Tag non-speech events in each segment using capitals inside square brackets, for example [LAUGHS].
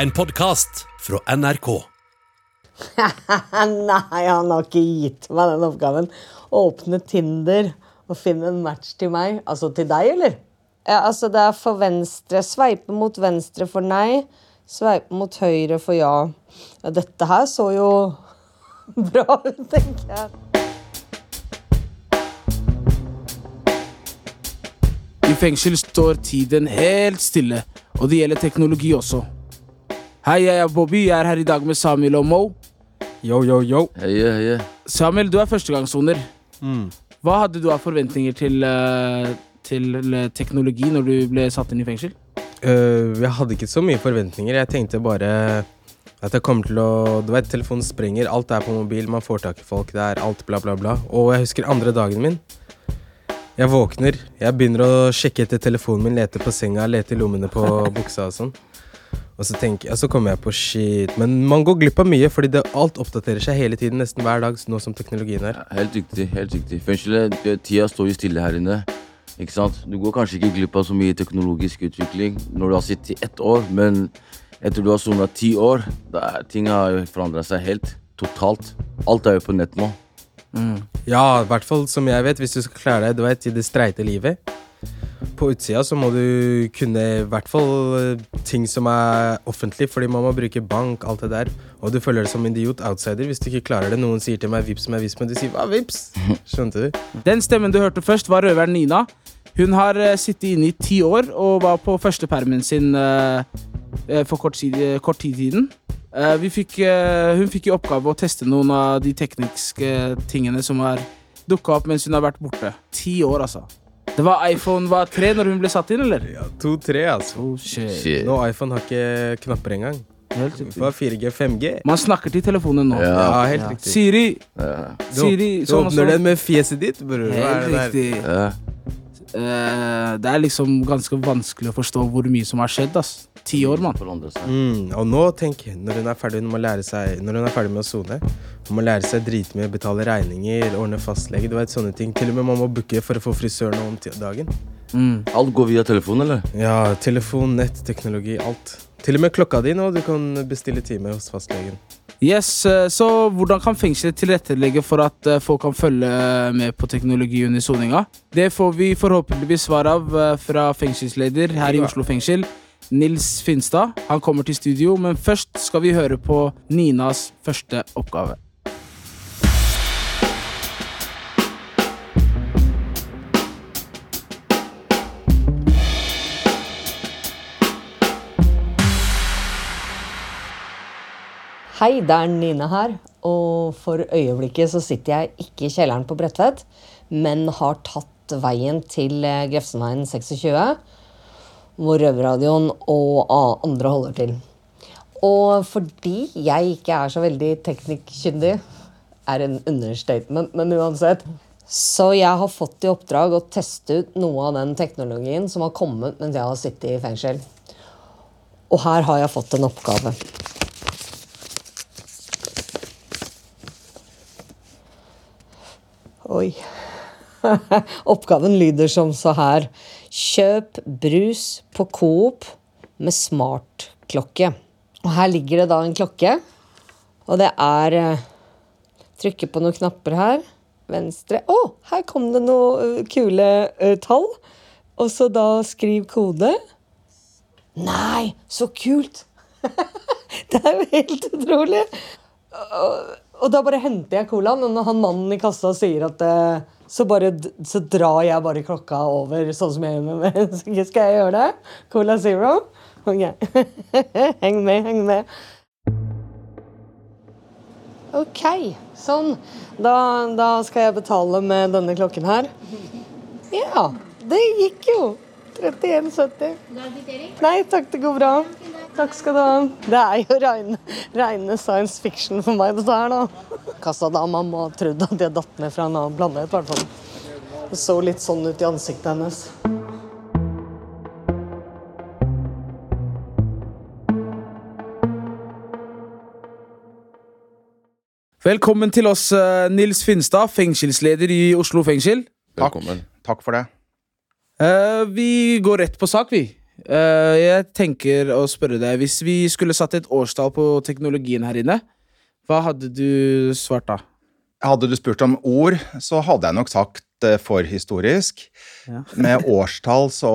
En podkast fra NRK. [LAUGHS] Nei, han har ikke gitt meg den oppgaven. Åpne Tinder og finne en match til meg. Altså til deg, eller? Ja, altså det er for venstre. Sveipe mot venstre for nei. Sveipe mot høyre for ja. Ja, dette her så jo [LAUGHS] bra ut, tenker jeg. I fengsel står tiden helt stille, og det gjelder teknologi også. Hei, jeg er Bobby. Jeg er her i dag med Samuel og Mo. Yo, yo, yo. Heie, heie. Samuel, du er førstegangssoner. Hva hadde du av forventninger til, eh, til eh, teknologi når du ble satt inn i fengsel? Øh, jeg hadde ikke så mye forventninger. Jeg tenkte bare at jeg kommer til å Du vet, telefonen sprenger. Alt er på mobil. Man får tak i folk. Det er alt bla, bla, bla. Og jeg husker andre dagen min. Jeg våkner. Jeg begynner å sjekke etter telefonen min, lete på senga, lete i lommene på [LAUGHS] buksa og sånn. Og så, tenker, jeg- så kommer jeg på shit. Men man går glipp av mye, fordi det, alt oppdaterer seg hele tiden, nesten hver dag, nå som teknologien er. Ja, Helt riktig. helt riktig. Fengselet, tida står jo stille her inne. Ikke sant? Du går kanskje ikke glipp av så mye teknologisk utvikling når du har sittet i ett år, men etter du har sona ti år, da er ting har jo forandra seg helt. Totalt. Alt er jo på nett nå. Ja, i hvert fall som jeg vet, hvis du skal klare deg du vet, i det streite livet. På utsida så må du kunne i hvert fall eh, ting som er offentlig, fordi man må bruke bank, alt det der. Og du føler deg som idiot outsider hvis du ikke klarer det. Noen sier til meg 'vips meg, vips meg', du sier 'hva, vips'? [LAUGHS] Skjønte du? Den stemmen du hørte først, var røveren Nina. Hun har eh, sittet inne i ti år og var på førstepermen sin eh, for kort, tid, kort tid siden. Eh, vi fikk, hun fikk i oppgave å teste noen av de tekniske tingene som har dukka opp mens hun har vært borte. Ti år, altså. Det var iPhone var 3 når hun ble satt inn, eller? Ja, To-tre, altså. Oh, shit. Shit. Nå iPhone har ikke knapper engang. Helt Det riktig. var 4G, 5G. Man snakker til telefonen nå. Ja, helt Ja. riktig. Siri, Ja. Du, Siri, du sånn og åpner sånn. den med fjeset ditt, bror. Helt riktig. Ja. Eh, det er liksom ganske vanskelig å forstå hvor mye som har skjedd. ass. Ti år, mann. Mm, og nå, tenk, når hun er ferdig, hun må lære seg Når hun er ferdig med å sone, hun må lære seg dritmye, betale regninger, ordne fastlege, du vet sånne ting. Til og med man må booke for å få frisør nå om dagen. Mm. Alt går via telefon, eller? Ja, telefon, nett, teknologi, alt. Til og med klokka di nå, du kan bestille time hos fastlegen. Yes, eh, Så hvordan kan fengselet tilrettelegge for at eh, folk kan følge med på teknologi under soninga? Det får vi forhåpentligvis svar av eh, fra fengselsleder her i Oslo fengsel. Nils Finstad. Han kommer til studio, men først skal vi høre på Ninas første oppgave. Hei, det er Nina her. Og for øyeblikket så sitter jeg ikke i kjelleren på Bredtvet, men har tatt veien til eh, Grefsenveien 26, hvor Røverradioen og andre holder til. Og fordi jeg ikke er så veldig teknikkyndig, er en understatement, men uansett. Så jeg har fått i oppdrag å teste ut noe av den teknologien som har kommet mens jeg har sittet i fengsel. Og her har jeg fått en oppgave. Oi. [LAUGHS] Oppgaven lyder som så her. Kjøp brus på Coop med smartklokke. Og her ligger det da en klokke. Og det er eh, Trykke på noen knapper her. Venstre. Å, her kom det noen kule eh, tall. Og så da skriv kode. Nei, så kult! [LAUGHS] det er jo helt utrolig. Og, og da bare henter jeg colaen, og når han mannen i kassa sier at uh, så, bare, så drar jeg bare klokka over, sånn som jeg gjør med meg. Skal jeg gjøre det? Cola Zero? Ok. [LAUGHS] heng med, heng med. Ok, sånn. Da, da skal jeg betale med denne klokken her. Ja, det gikk jo. 31,70. Nei takk, det går bra. Takk skal du ha. Det er jo reine, reine science fiction for meg, dette her, da. Kassadama må ha trodd at jeg datt ned fra en annen planet, i hvert fall. Det så litt sånn ut i ansiktet hennes. Velkommen til oss, eh, Nils Finstad, fengselsleder i Oslo fengsel. Velkommen. Takk for det. Uh, vi går rett på sak, vi. Eh, jeg tenker å spørre deg Hvis vi skulle satt et årstall på teknologien her inne, hva hadde du svart da? Hadde du spurt om ord, så hadde jeg nok sagt uh, forhistorisk. Ja. Med årstall så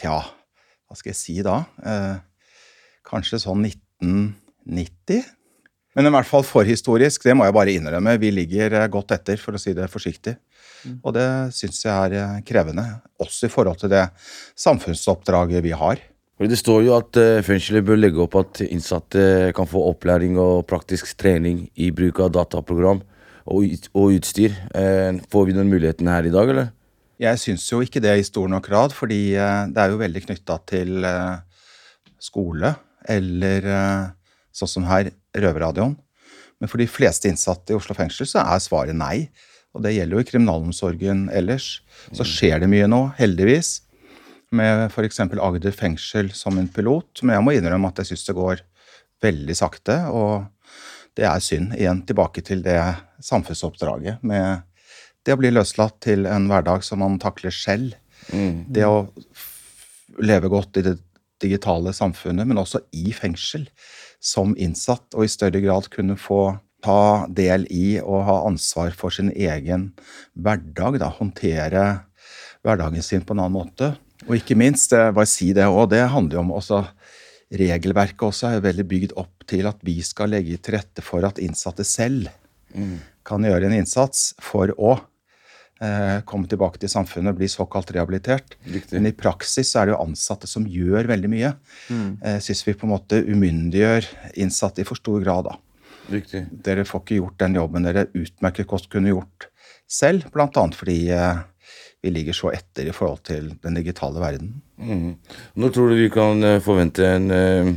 Tja, hva skal jeg si da? Uh, kanskje sånn 1990? Men i hvert fall forhistorisk, det må jeg bare innrømme. Vi ligger eh, godt etter, for å si det forsiktig. Og det syns jeg er eh, krevende, også i forhold til det samfunnsoppdraget vi har. Det står jo at uh, fengselet bør legge opp at innsatte kan få opplæring og praktisk trening i bruk av dataprogram og, utstyr. Eh, får vi den muligheten her i dag, eller? Jeg syns jo ikke det i stor nok grad, fordi eh, det er jo veldig knytta til eh, skole, eller eh, sånn som her, Røverradioen. Men for de fleste innsatte i Oslo fengsel så er svaret nei. Og det gjelder jo i kriminalomsorgen ellers. Så skjer det mye nå, heldigvis. Med f.eks. Agder fengsel som en pilot. Men jeg må innrømme at jeg syns det går veldig sakte. Og det er synd. Igjen tilbake til det samfunnsoppdraget med det å bli løslatt til en hverdag som man takler selv. Det å leve godt i det digitale samfunnet, men også i fengsel som innsatt, og i større grad kunne få ta del i og ha ansvar for sin egen hverdag. Da, håndtere hverdagen sin på en annen måte. Og ikke minst, eh, bare si det òg, det handler jo om også Regelverket også er veldig bygd opp til at vi skal legge til rette for at innsatte selv kan gjøre en innsats for å eh, komme tilbake til samfunnet og bli såkalt rehabilitert. Riktig. Men i praksis så er det jo ansatte som gjør veldig mye. Jeg syns vi på en måte umyndiggjør innsatte i for stor grad. da. Riktig. Dere får ikke gjort den jobben dere utmerket godt kunne gjort selv, bl.a. fordi eh, vi ligger så etter i forhold til den digitale verden. Mm. Når tror du vi kan eh, forvente en eh,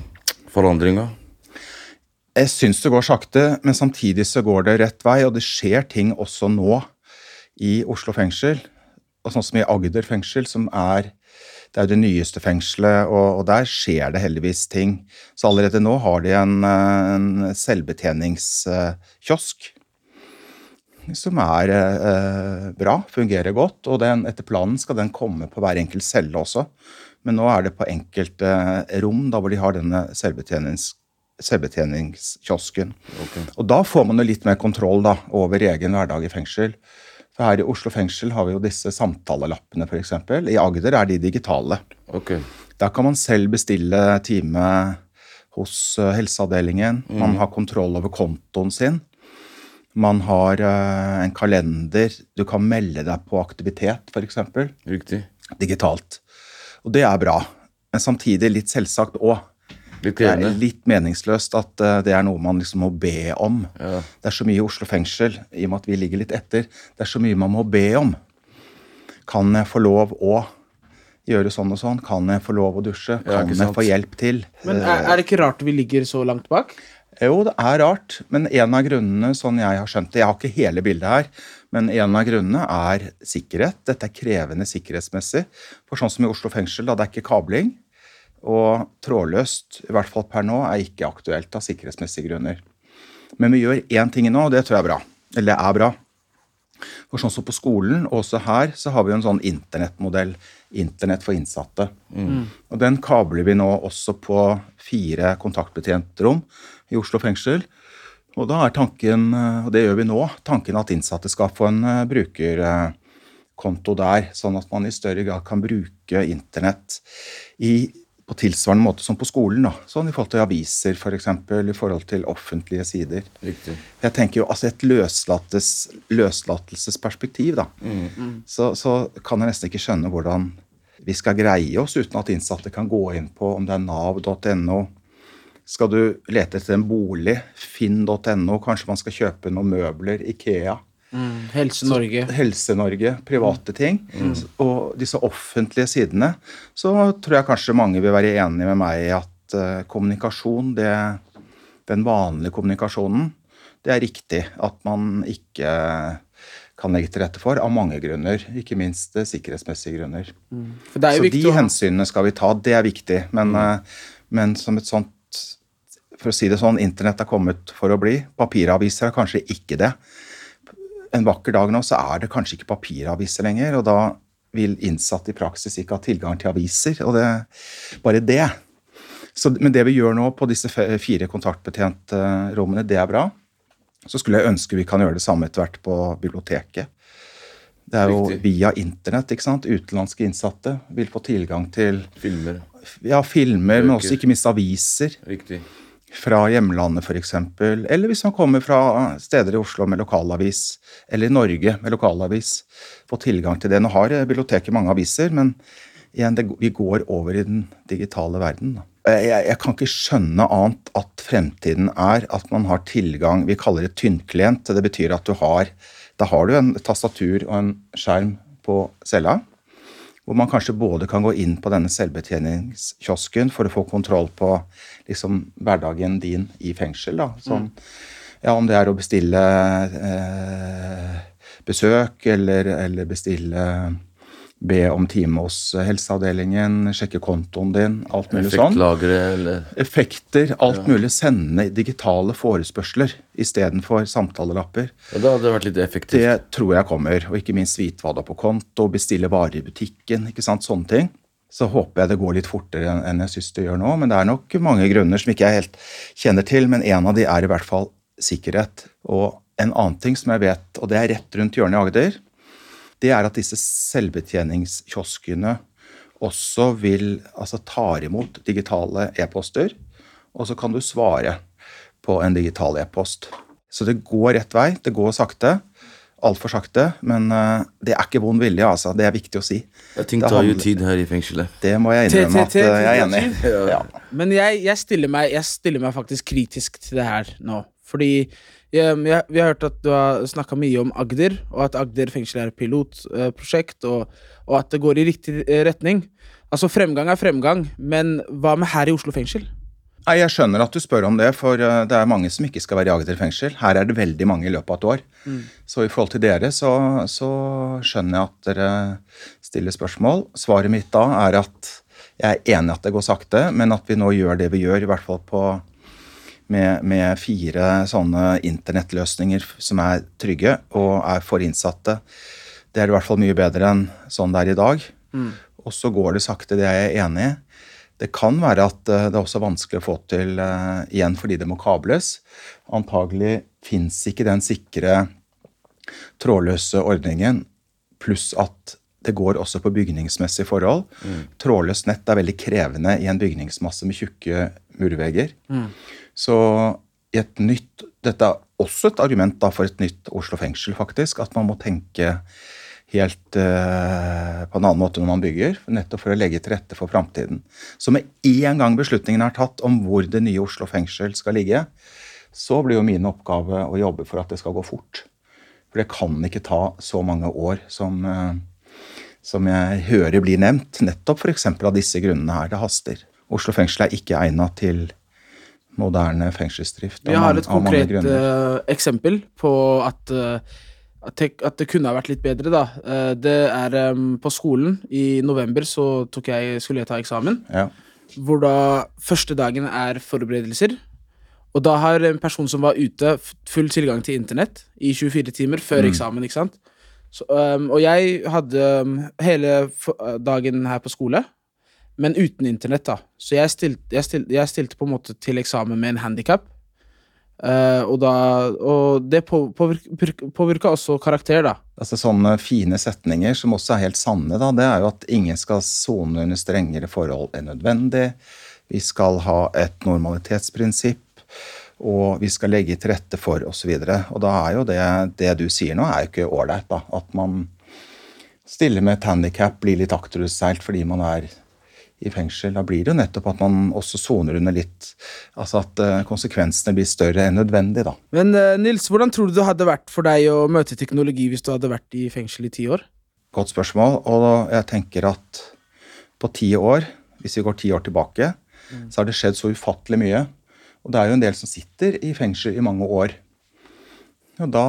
forandring? da? Jeg syns det går sakte, men samtidig så går det rett vei, og det skjer ting også nå i Oslo fengsel. Og sånn som i Agder fengsel, som er det er jo det nyeste fengselet, og, og der skjer det heldigvis ting. Så allerede nå har de en, eh, en selvbetjeningskiosk som er eh, bra, fungerer godt. Og den, etter planen skal den komme på hver enkelt celle også. Men nå er det på enkelte rom da hvor de har denne selvbetjenings, selvbetjeningskiosken. Og da får man jo litt mer kontroll da, over egen hverdag i fengsel. For her i Oslo fengsel har vi jo disse samtalelappene, f.eks. I Agder er de digitale. Okay. Der kan man selv bestille time hos helseavdelingen. helseavdelingen. Man har kontroll over kontoen sin. Man har uh, en kalender. Du kan melde deg på aktivitet, f.eks. Riktig. Digitalt. Og det er bra. Men samtidig litt selvsagt òg. Litt Det er litt meningsløst at eh, det er noe man liksom må be om. Ja. Det er så mye i Oslo fengsel, i og med at vi ligger litt etter. Det er så mye man må be om. Kan jeg få lov å gjøre sånn og sånn? Kan jeg få lov å dusje? Kan jeg få hjelp til? Men er, er det ikke rart vi ligger så langt bak? Jo, det er rart, men en av grunnene, sånn jeg har skjønt det Jeg har ikke hele bildet her, men en av grunnene er sikkerhet. Dette er krevende sikkerhetsmessig. For sånn som i Oslo fengsel, da det er ikke kabling. Og trådløst, i hvert fall per nå, er ikke aktuelt av sikkerhetsmessige grunner. Men vi gjør én ting nå, og det tror jeg er bra. Eller det er bra. For sånn som på skolen, og også her, så har vi jo en sånn internettmodell. Internett for innsatte. Og den kabler vi nå også på fire kontaktbetjentrom i Oslo fengsel. Og da er tanken, eh, og det gjør vi nå, tanken at innsatte skal få en eh, brukerkonto der, sånn at man i større grad kan bruke internett i, på tilsvarende måte som på skolen. Da. Sånn i forhold til aviser, f.eks., for eksempel, i forhold til offentlige sider. Riktig. Jeg tenker jo, altså Et løslates, løslatelsesperspektiv, da, så, så kan jeg nesten ikke skjønne hvordan vi skal greie oss uten at innsatte kan gå inn på om det er nav.no. Skal du lete etter en bolig, finn.no, kanskje man skal kjøpe noen møbler, Ikea. Helse Norge. Helse-Norge, private ting. Og disse offentlige sidene. Så tror jeg kanskje mange vil være enige med meg i at uh, kommunikasjon, det, den vanlige kommunikasjonen, det er riktig at man ikke kan legge til rette for, av mange grunner. Ikke minst eh, sikkerhetsmessige grunner. Er jo Så de å hensynene skal vi ta, det er viktig. Men, eh, men som et sånt For å si det sånn, internett er kommet for å bli. Papiraviser er kanskje ikke det. En vakker dag nå så er det kanskje ikke papiraviser lenger, og da vil innsatte i praksis ikke ha tilgang til aviser. Og det, bare det. Så, men det vi gjør nå på disse fire kontaktbetjente rommene, det er bra. Så skulle jeg ønske vi kan gjøre det samme etter hvert på biblioteket. Det er jo Riktig. via internett. ikke sant? Utenlandske innsatte vil få tilgang til Filmer. ja, filmer, men også ikke minst aviser Riktig. Fra hjemlandet f.eks. Eller hvis man kommer fra steder i Oslo med lokalavis, eller i Norge med lokalavis, få tilgang til det. Nå har eh, biblioteket mange aviser, men igjen, det, vi går over i den digitale verden. Jeg, jeg, jeg kan ikke skjønne annet at fremtiden er at man har tilgang Vi kaller det tynnklient. Det betyr at du har Da har du en tastatur og en skjerm på cella hvor man kanskje både kan gå inn på denne selvbetjeningskiosken for å få kontroll på liksom, hverdagen din i fengsel. Da. Som, ja, om det er å bestille eh, besøk eller, eller bestille Be om time hos helseavdelingen, sjekke kontoen din, alt mulig sånn eller effekter, alt mulig. Sende digitale forespørsler istedenfor samtalelapper. ja, Det hadde vært litt effektivt. Det tror jeg kommer. Og ikke minst vite hva du har på konto, bestille varer i butikken. ikke sant, Sånne ting. Så håper jeg det går litt fortere enn jeg syns det gjør nå. Men det er nok mange grunner som ikke jeg helt kjenner til. Men en av de er i hvert fall sikkerhet. Og en annen ting som jeg vet, og det er rett rundt hjørnet i Agder, det er at disse selvbetjeningskioskene også vil altså tar imot digitale e-poster, og så kan du svare på en digital e-post. Så det går rett vei. Det går sakte. Altfor sakte. Men eh, det er ikke vond vilje, altså. Det er viktig å si. Ja, ting Det tar jo tid her i fengselet. Det må jeg innrømme at eh, jeg er enig i. Men jeg stiller meg faktisk kritisk til det her nå. Fordi jeg, jeg, vi har hørt at du har snakka mye om Agder, og at Agder fengsel er et pilotprosjekt, og, og at det går i riktig eh, retning. Altså, fremgang er fremgang, men hva med her i Oslo fengsel? Nei, Jeg skjønner at du spør om det, for eh, det er mange som ikke skal være i Agder fengsel. Her er det veldig mange i løpet av et år. Så i forhold til dere så, så skjønner jeg at dere stiller spørsmål. Svaret mitt da er at jeg er enig at det går sakte, men at vi nå gjør det vi gjør, i hvert fall på med, med fire sånne internettløsninger som er trygge og er for innsatte. Det er i hvert fall mye bedre enn sånn det er i dag. Og så går det sakte, det er jeg enig i. Det kan være at eh, det er også vanskelig å få til uh, igjen fordi det må kables. Antagelig fins ikke den sikre trådløse ordningen, pluss at det går også på bygningsmessige forhold. Trådløst nett er veldig krevende i en bygningsmasse med tjukke murvegger. Så et nytt Dette er også et argument da for et nytt Oslo fengsel, faktisk. At man må tenke helt eh, på en annen måte når man bygger, nettopp for å legge til rette for framtiden. Så med en gang beslutningen er tatt om hvor det nye Oslo fengsel skal ligge, så blir jo min oppgave å jobbe for at det skal gå fort. For det kan ikke ta så mange år som, eh, som jeg hører blir nevnt, nettopp f.eks. av disse grunnene her. Det haster. Oslo fengsel er ikke egnet til moderne fengselsdrift. Jeg har et konkret eh, eksempel på at, uh, at, det, at det kunne ha vært litt bedre, da. Uh, det er um, på skolen. I november så jeg, skulle jeg ta eksamen. Ja. Hvor da første dagen er forberedelser. Og da har en person som var ute, full tilgang til internett i 24 timer før eksamen, ikke sant. Så, um, og jeg hadde um, hele dagen her på skole, men uten internett, da. Så jeg stilte, jeg stilte, jeg stilte på en måte til eksamen med en handikap. og, da, og det på- påvirka også karakter, da. Altså Sånne fine setninger som også er helt sanne, da, det er jo at ingen skal sone under strengere forhold enn nødvendig. Vi skal ha et normalitetsprinsipp, og vi skal legge til rette for osv. Og, så og da er jo det, det du sier nå, er jo ikke ålreit. da, At man stiller med et handikap, blir litt akterutseilt fordi man er i fengsel. Da blir det jo nettopp at man også soner under litt Altså at eh, konsekvensene blir større enn nødvendig, da. Men eh, Nils, hvordan tror du det hadde vært for deg å møte teknologi hvis du hadde vært i fengsel i ti år? Godt spørsmål. Og jeg tenker at på ti år, hvis vi går ti år tilbake, så har det skjedd så ufattelig mye. Og det er jo en del som sitter i fengsel i mange år. Og da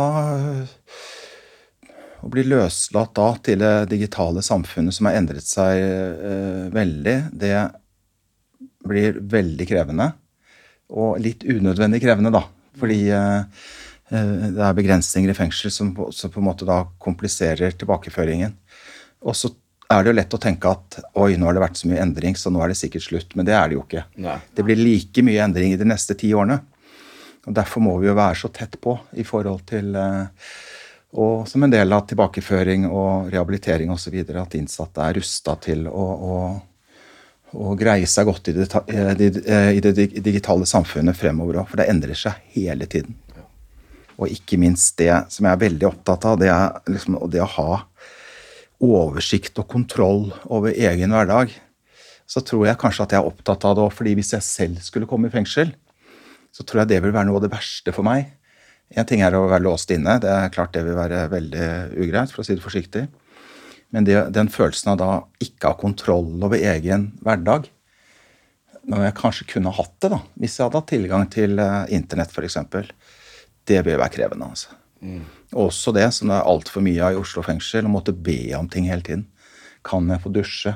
Å bli løslatt da til det digitale samfunnet som har endret seg eh, veldig, det blir veldig krevende. Og litt unødvendig krevende, da. Fordi eh, eh, det er begrensninger i fengsel som som på en måte da kompliserer tilbakeføringen. Og så er det jo lett å tenke at oi, nå har det vært så mye endring, så nå er det sikkert slutt. Men det er det jo ikke. Nei. Det blir like mye endring i de neste ti årene. Og Derfor må vi jo være så tett på i forhold til eh, Og som en del av tilbakeføring og rehabilitering osv. at innsatte er rusta til å, å, å greie seg godt i det, i det digitale samfunnet fremover òg. For det endrer seg hele tiden. Og ikke minst det som jeg er veldig opptatt av, det er liksom det å ha oversikt og kontroll over egen hverdag. Så tror jeg kanskje at jeg er opptatt av det òg, fordi hvis jeg selv skulle komme i fengsel, så tror jeg det vil være noe av det verste for meg. En ting er å være låst inne, det er klart det vil være veldig ugreit, for å si det forsiktig. Men det, den følelsen av da ikke ha kontroll over egen hverdag, når jeg kanskje kunne hatt det, da, hvis jeg hadde hatt tilgang til uh, internett f.eks., det vil være krevende. altså. Mm. også det som det er altfor mye av i Oslo fengsel, å måtte be om ting hele tiden. Kan jeg få dusje?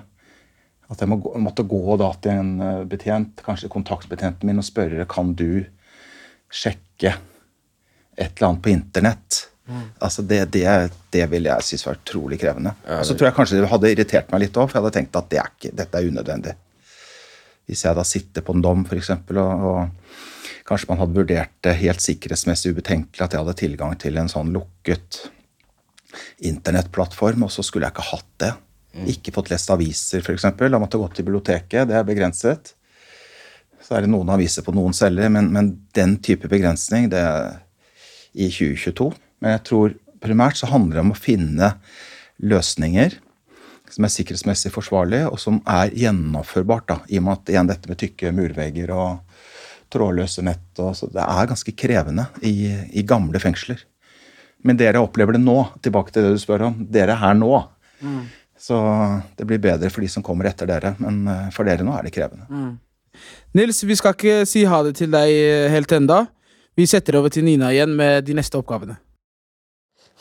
At jeg må, måtte gå da til en eh, betjent, kanskje kontaktbetjenten min, og spørre kan du sjekke et eller annet på internett. Altså det, det, det vil jeg synes var utrolig krevende. Og så tror jeg kanskje det hadde irritert meg litt òg, for jeg hadde tenkt at det er ikke, dette er unødvendig. Hvis jeg da sitter på en dom, f.eks., og, og kanskje man hadde vurdert det helt sikkerhetsmessig ubetenkelig at jeg hadde tilgang til en sånn lukket internettplattform, og så skulle jeg ikke hatt det. Ikke fått lest aviser, f.eks. Da måtte jeg gå til biblioteket. Det er begrenset. Så er det noen aviser på noen celler, men, men den type begrensning det i 2022. Men jeg tror primært så handler det om å finne løsninger som er sikkerhetsmessig forsvarlige, og som er gjennomførbart. da, I og med at igjen dette med tykke murvegger og trådløse nett og så Det er ganske krevende i, i gamle fengsler. Men dere opplever det nå, tilbake til det du spør om. Dere er her nå. Så det blir bedre for de som kommer etter dere, men eh, for dere nå er det krevende. Nils, vi skal ikke si ha det til deg eh, helt enda. Vi setter over til Nina igjen med de neste oppgavene.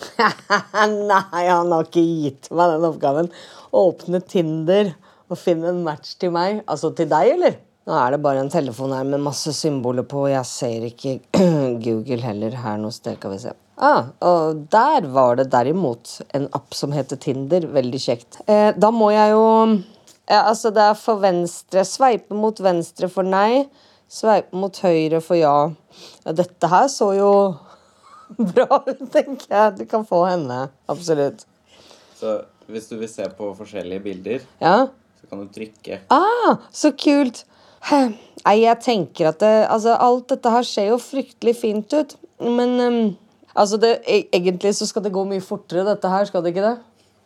[LAUGHS] Nei, han har ikke gitt meg den oppgaven. Åpne Tinder og finne en match til meg. Altså til deg, eller? Nå er det bare en telefon her med masse symboler på, og jeg ser ikke [CLEARS THROAT] Google heller her noe sted. Kan vi se. Ah, og der var det derimot en app som heter Tinder. Veldig kjekt. Eh, da må jeg jo ja, Altså, det er for venstre. Sveipe mot venstre for nei. Sveipe mot høyre for ja. ja dette her så jo [LAUGHS] bra ut, tenker jeg. Du kan få henne. Absolutt. Så hvis du vil se på forskjellige bilder, Ja. så kan du trykke. Ah, så kult! [CLEARS THROAT] Nei, jeg tenker at det, altså, alt dette her ser jo fryktelig fint ut. Men um, altså det, e egentlig så skal det gå mye fortere, dette her, skal det ikke det?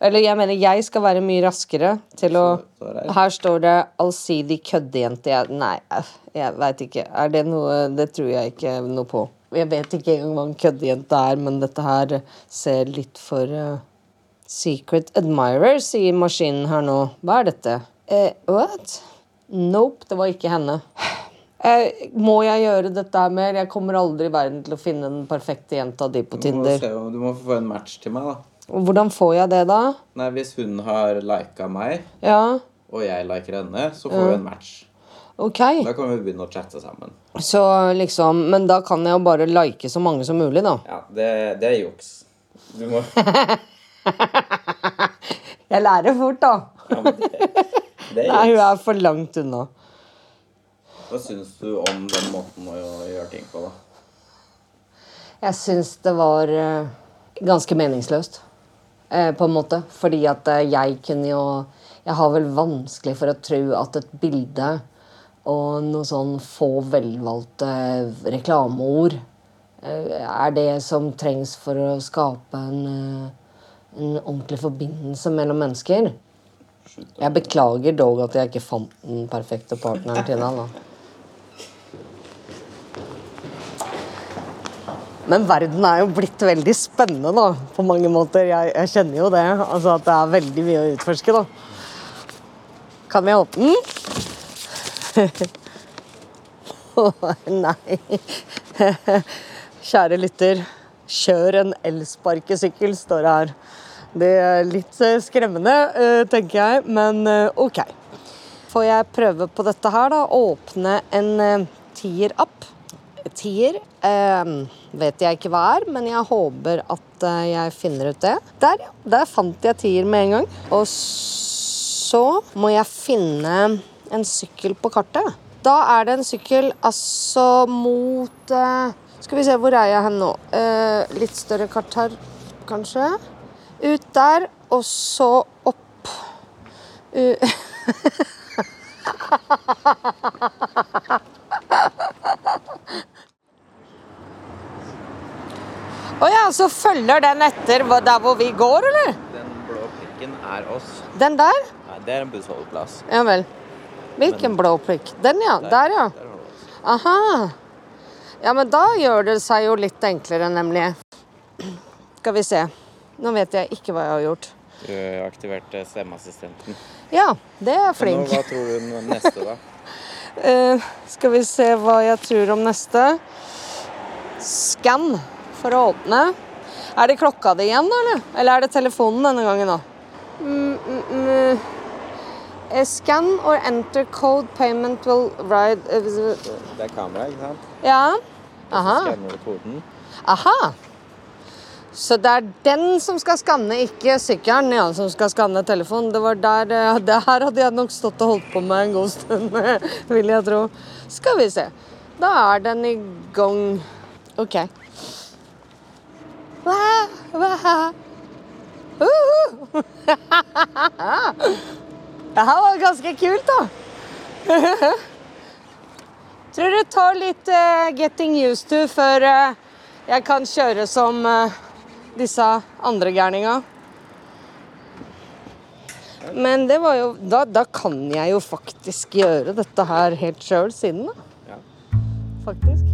Eller jeg mener, jeg skal være mye raskere til å er Her står det 'allsidig køddejente'. Jeg, nei, øh, jeg veit ikke. Er det noe Det tror jeg ikke noe på. Jeg vet ikke engang hva en køddejente er, men dette her ser litt for uh, Secret admirer, sier maskinen her nå. Hva er dette? Uh, what? Nope, det var ikke henne. Eh, må jeg gjøre dette her mer? Jeg kommer aldri i verden til å finne den perfekte jenta di på Du må, Tinder. se, du må få en match til meg, da. Og Hvordan får jeg det, da? Nei, Hvis hun har lika meg, Ja, og jeg liker henne, så får vi en match. ok. Da kan vi begynne å chatte sammen. Så liksom Men da kan jeg jo bare like så mange som mulig, da. Ja, det, det er juks. Du må [LAUGHS] Jeg lærer fort, da. ja, men det, det er Nei, hun er for langt unna. Hva syns du om den måten å gjøre ting på, da? Jeg syns det var eh, ganske meningsløst, på en måte. Fordi at eh, jeg kunne jo Jeg har vel vanskelig for å tro at et bilde og noe sånn få velvalgte reklameord eh, er det som trengs for å skape en, eh, en ordentlig forbindelse mellom mennesker. Jeg beklager dog at jeg ikke fant den perfekte partneren til deg. da. Men verden er jo blitt veldig spennende, da, på mange måter. Jeg, jeg kjenner jo det. Altså at det er veldig mye å utforske, da. Kan vi åpne den? [LAUGHS] Å, nei. [LAUGHS] Kjære lytter, kjør en elsparkesykkel, står det her. Det er litt eh, skremmende, eh, tenker jeg, men eh, OK. Får jeg prøve på dette her, da? Åpne en tier-app. Tier eh, vet jeg ikke hva er, men jeg håper at eh, jeg finner ut det. Der, ja. Der fant jeg tier med en gang. Og så må jeg finne en sykkel på kartet. Da er det en sykkel altså mot eh, Skal vi se, hvor er jeg hen nå? Eh, litt større kart her, kanskje. Ut der, og så opp. U [LAUGHS] Å ja, så følger den etter der hvor vi går, eller? Den blå prikken er oss. Den der? Nei, det er en bussholdeplass. Ja vel. Hvilken blå prikk? Den, ja. Der, ja. Der du oss. Aha. Ja, men da gjør det seg jo litt enklere, nemlig. Skal vi se. Nå vet jeg ikke hva jeg har gjort. Du aktiverte stemmeassistenten. Ja, det er flink. Men nå, hva tror du om neste, da? uh, [LAUGHS] skal vi se hva jeg tror om neste. Skann for å åpne. Er det klokka di igjen, da, eller? Eller er det telefonen denne gangen, da? Mm, mm, mm. Scan or enter code payment will ride eh, Det er kamera, ikke sant? Ja. Aha. skanner du koden. Aha. Så det er den som skal skanne, ikke sykkelen ja, som skal skanne telefonen. Det var der, eh, [LAUGHS] det her hadde jeg nok stått og holdt på med en god stund, [LAUGHS] vil jeg tro. Skal vi se. Da er den i gang. OK. Wah, wah. Uhu. Det her var ganske kult, da. Tror det tar litt uh, getting used to før uh, jeg kan kjøre som eh, disse andre gærninga. Men det var jo da, da kan jeg jo faktisk gjøre dette her helt sjøl siden, da. Ja. Faktisk.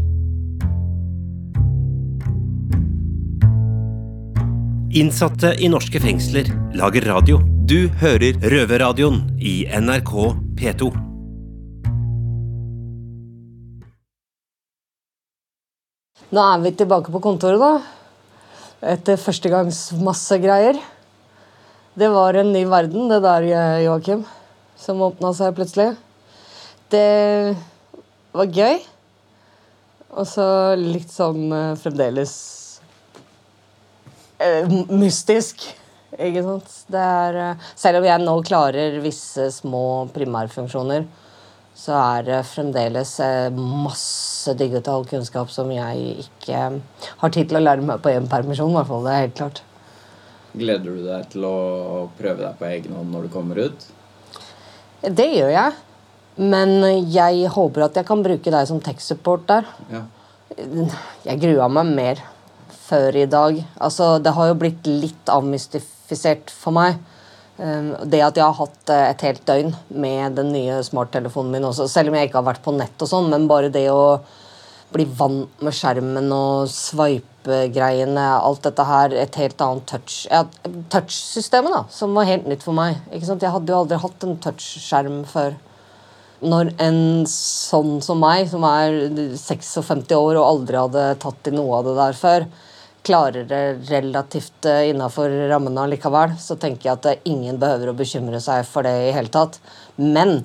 Innsatte i norske fengsler lager radio. Du hører Røverradioen i NRK P2. Nå er vi tilbake på kontoret, da. Etter førstegangs masse greier. Det var en ny verden, det der, Joakim, som åpna seg plutselig. Det var gøy. Og så litt sånn eh, fremdeles mystisk. Ikke sant? Det er, eh, selv om jeg nå klarer visse små primærfunksjoner, så er det fremdeles eh, masse digital kunnskap som jeg ikke har tid til å lære meg på en permisjon. i hvert fall, Det er helt klart. Gleder du deg til å prøve deg på egen hånd når du kommer ut? Det gjør jeg. Men jeg håper at jeg kan bruke deg som tech-support der. Ja. Jeg grua meg mer før i dag. Altså, det har jo blitt litt avmystifisert for meg. Um, Det at jeg har hatt eh, et helt døgn med den nye smarttelefonen min også, selv om jeg ikke har vært på nett og sånn, men bare det å bli vant med skjermen og swipe-greiene, alt dette her, et helt annet touch ja, Touch-systemet, da, som var helt nytt for meg. Ikke sant? Jeg hadde jo aldri hatt en touch-skjerm før. Når en sånn som meg, som er 56 år og aldri hadde tatt i noe av det der før, klarer det relativt innafor rammene likevel, så tenker jeg at eh, ingen behøver å bekymre seg for det i hele tatt. Men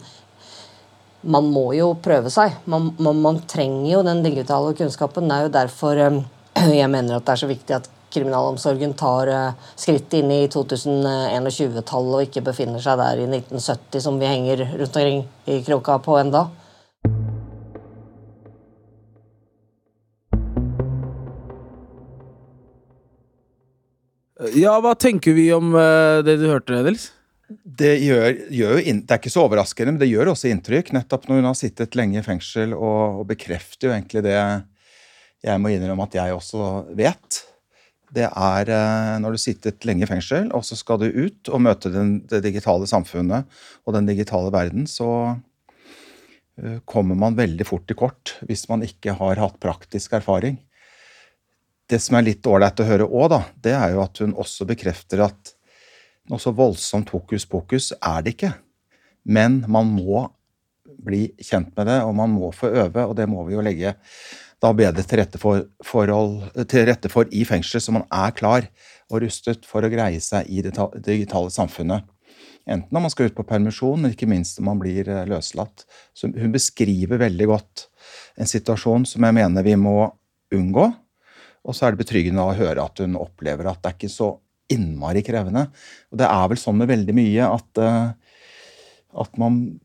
man må jo prøve seg. Man, man, man trenger jo den digitale kunnskapen. Det er jo derfor eh, [CLEARS THROAT] jeg mener at det er så viktig at kriminalomsorgen tar eh, skritt inn i 2021-tallet og ikke befinner seg der i 1970 som vi henger rundt omkring i kroka på enda. Ja, hva tenker vi om eh, det du hørte, Nils? Det, gjør, gjør inn, det er ikke så overraskende, men det gjør også inntrykk. Nettopp når hun har sittet lenge i fengsel, og, og bekrefter jo egentlig det jeg må innrømme at jeg også vet. Det er eh, når du sittet lenge i fengsel, og så skal du ut og møte den, det digitale samfunnet og den digitale verden, så eh, kommer man veldig fort til kort hvis man ikke har hatt praktisk erfaring. Det som er litt ålreit å høre òg, da, det er jo at hun også bekrefter at noe så voldsomt hokus pokus er det ikke. Men man må bli kjent med det, og man må få øve, og det må vi jo legge da bedre til rette for, forhold, til rette for i fengsel, så man er klar og rustet for å greie seg i det digitale samfunnet. Enten når man skal ut på permisjon, men ikke minst når man blir eh, løslatt. Så hun beskriver veldig godt en situasjon som jeg mener vi må unngå. Og så er det betryggende å høre at hun opplever at det er ikke så innmari krevende. Og det er vel sånn med veldig mye at eh, at man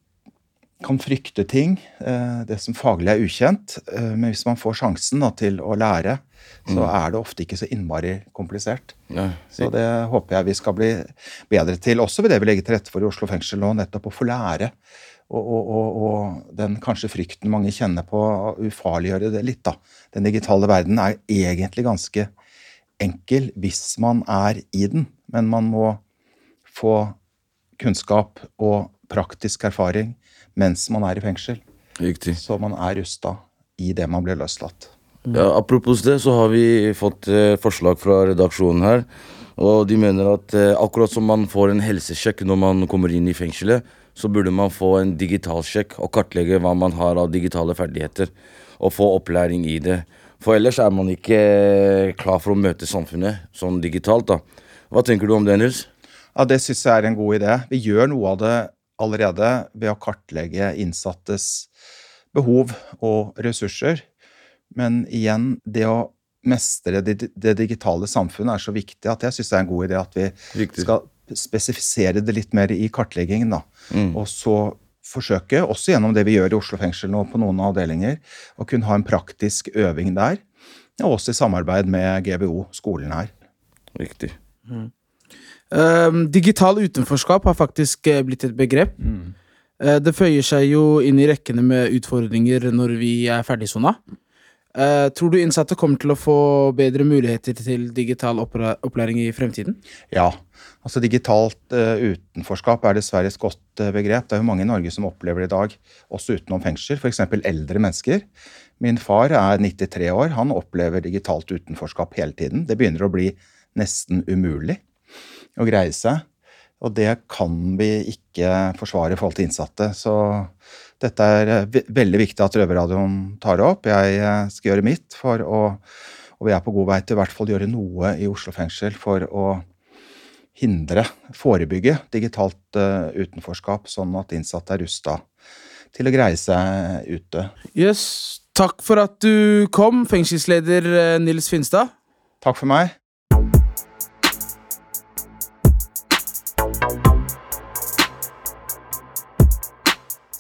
kan frykte ting, eh, det som faglig er ukjent. eh, Men hvis man får sjansen da, til å lære, så er det ofte ikke så innmari komplisert. Nei. Så det håper jeg vi skal bli bedre til. Også ved det vi legger til rette for i Oslo fengsel nå, nettopp å få lære. Og, og, og, den kanskje frykten mange kjenner på, ufarliggjøre det litt, da. Den digitale verden er egentlig ganske enkel hvis man er i den, men man må få kunnskap og praktisk erfaring mens man er i fengsel, Riktig. så man er rusta i det man blir løslatt. Ja, apropos det, så har vi fått eh, forslag fra redaksjonen her. Og de mener at eh, akkurat som man får en helsesjekk når man kommer inn i fengselet, så burde man få en digital sjekk og kartlegge hva man har av digitale ferdigheter. Og få opplæring i det. For ellers er man ikke eh, klar for å møte samfunnet sånn digitalt. da. Hva tenker du om det, Nils? Ja, Det syns jeg er en god idé. Vi gjør noe av det allerede ved å kartlegge innsattes behov og ressurser. Men igjen, det å mestre det, det digitale samfunnet er så viktig at jeg syns det er en god idé at vi Riktig. skal spesifisere det litt mer i kartleggingen. da. Og så forsøke, også gjennom det vi gjør i Oslo fengsel nå på noen avdelinger, å kunne ha en praktisk øving der. Og også i samarbeid med GBO, skolen her. Riktig. Um, digital utenforskap har faktisk eh, blitt et begrep. Eh, det føyer seg jo inn i rekkene med utfordringer når vi er ferdigsona. Uh, tror du innsatte kommer til å få bedre muligheter til digital opplæring i fremtiden? Ja. altså Digitalt uh, utenforskap er dessverre et godt uh, begrep. Det er jo mange i Norge som opplever det i dag, også utenom fengsel. F.eks. eldre mennesker. Min far er 93 år. Han opplever digitalt utenforskap hele tiden. Det begynner å bli nesten umulig å greie seg. Og det kan vi ikke forsvare i forhold til innsatte. Så dette er eh, veldig viktig at Røverradioen tar det opp. Jeg eh, skal gjøre mitt for å Og vi er på god vei til i hvert fall gjøre noe i Oslo fengsel for å hindre, forebygge digitalt uh, utenforskap, sånn at innsatte er rusta til å greie seg ute. Yes. Takk for at du kom, fengselsleder Nils Finstad. Takk for meg.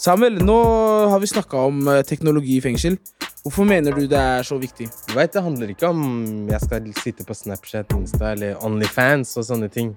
Samuel, nå har vi snakka om eh, teknologi i fengsel. Hvorfor mener du det er så viktig? Du vet, Det handler ikke om jeg skal sitte på Snapchat, Insta eller Onlyfans og sånne ting.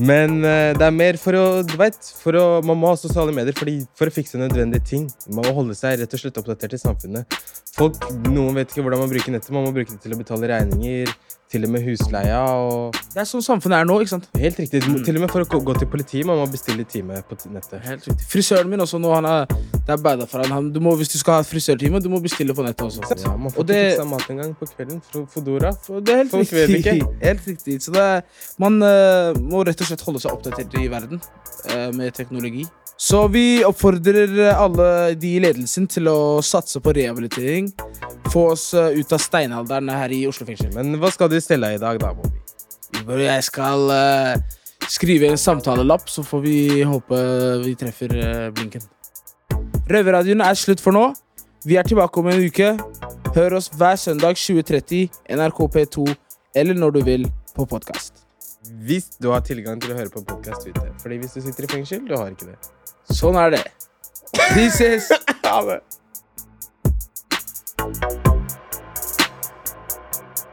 Men eh, det er mer for å Du vet, for å, man må ha sosiale medier for å fikse nødvendige ting. Man må holde seg rett og slett oppdatert i samfunnet. Folk, Noen vet ikke hvordan man bruker nettet. Man må bruke det til å betale regninger, til og med husleia og Det er sånn samfunnet er nå. ikke sant? Helt riktig. Til og med for å gå- til politiet. Man må bestille time på nettet. Helt riktig. Frisøren min også nå, han er, det er bada for han. han du må, hvis du skal ha frisørtime, du må bestille på nettet også. Ja, man får Og ikke fiksa mat engang på kvelden. Fodora. Det er helt Folk riktig. [LAUGHS] Helt riktig. Så det er, man uh, må rett og slett holde seg oppdatert i verden uh, med teknologi. Så vi oppfordrer alle de i ledelsen til å satse på rehabilitering. Få oss eh, ut av steinalderen her i Oslo fengsel. Men hva skal du stelle i dag, da, Bobby? Jeg skal uh, skrive en samtalelapp, så får vi håpe vi treffer uh, blinken. Røverradioen er slutt for nå. Vi er tilbake om en uke. Hør oss hver søndag 20.30, NRK P2 eller når du vil på podkast. Hvis du har tilgang til å høre på podkast ute. Fordi hvis du sitter i fengsel, du har ikke det. Sånn er det. Vi ses! [LAUGHS] Ha det.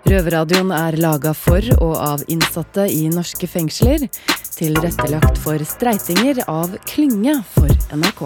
Røverradioen er laga for og av innsatte i norske fengsler. Tilrettelagt for streitinger av Klynge for NRK.